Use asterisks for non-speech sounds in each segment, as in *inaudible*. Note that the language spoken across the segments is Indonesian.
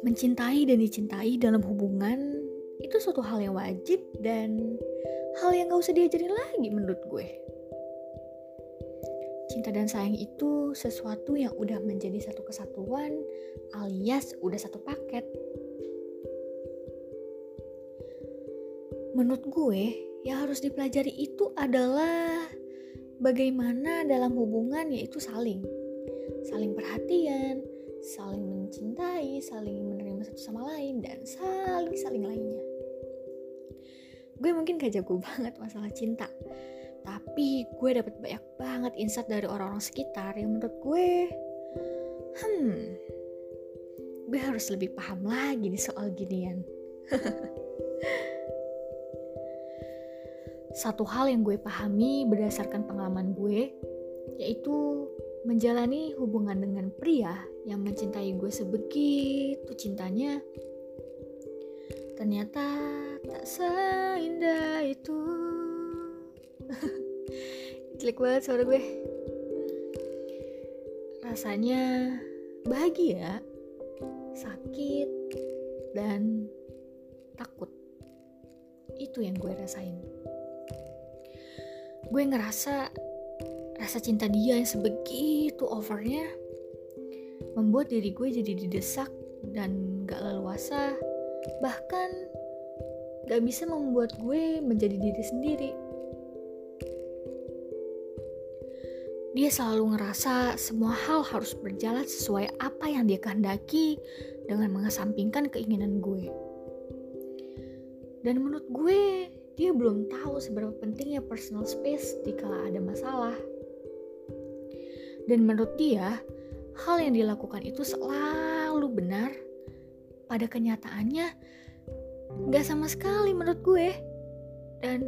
Mencintai dan dicintai dalam hubungan itu suatu hal yang wajib dan hal yang gak usah diajarin lagi menurut gue. Cinta dan sayang itu sesuatu yang udah menjadi satu kesatuan alias udah satu paket. Menurut gue, yang harus dipelajari itu adalah bagaimana dalam hubungan yaitu saling. Saling perhatian, saling mencintai, saling menerima satu sama lain, dan saling-saling lainnya. Gue mungkin gak jago *laughs* banget masalah cinta, tapi gue dapat banyak banget insight dari orang-orang sekitar yang menurut gue, hmm, gue harus lebih paham lagi nih soal ginian. *laughs* Satu hal yang gue pahami berdasarkan pengalaman gue, yaitu menjalani hubungan dengan pria yang mencintai gue sebegitu cintanya ternyata tak seindah itu. *laughs* Jelek banget suara gue. Rasanya bahagia sakit dan takut. Itu yang gue rasain gue ngerasa rasa cinta dia yang sebegitu overnya membuat diri gue jadi didesak dan gak leluasa. Bahkan gak bisa membuat gue menjadi diri sendiri. Dia selalu ngerasa semua hal harus berjalan sesuai apa yang dia kehendaki dengan mengesampingkan keinginan gue. Dan menurut gue dia belum tahu seberapa pentingnya personal space dikala ada masalah dan menurut dia, hal yang dilakukan itu selalu benar. Pada kenyataannya, gak sama sekali menurut gue. Dan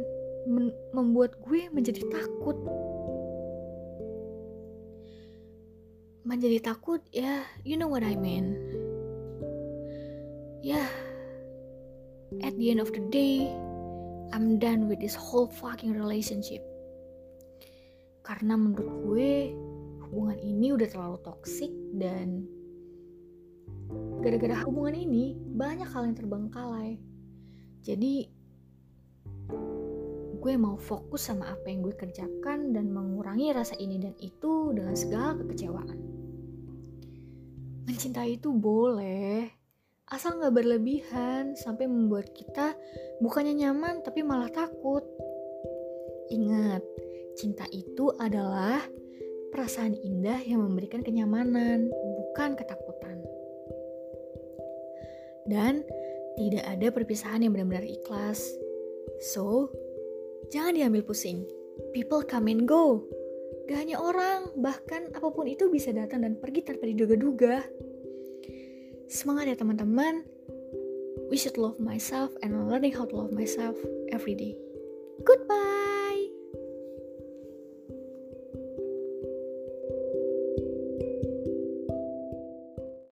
membuat gue menjadi takut. Menjadi takut, ya, you know what I mean. Ya, yeah, at the end of the day, I'm done with this whole fucking relationship. Karena menurut gue, hubungan ini udah terlalu toksik dan gara-gara hubungan ini banyak hal yang terbengkalai. Jadi gue mau fokus sama apa yang gue kerjakan dan mengurangi rasa ini dan itu dengan segala kekecewaan. Mencintai itu boleh, asal nggak berlebihan sampai membuat kita bukannya nyaman tapi malah takut. Ingat, cinta itu adalah perasaan indah yang memberikan kenyamanan, bukan ketakutan. Dan tidak ada perpisahan yang benar-benar ikhlas. So, jangan diambil pusing. People come and go. Gak hanya orang, bahkan apa pun itu bisa datang dan pergi tanpa diduga-duga. Semangat ya teman-teman. We should love myself and learning how to love myself every day. Goodbye.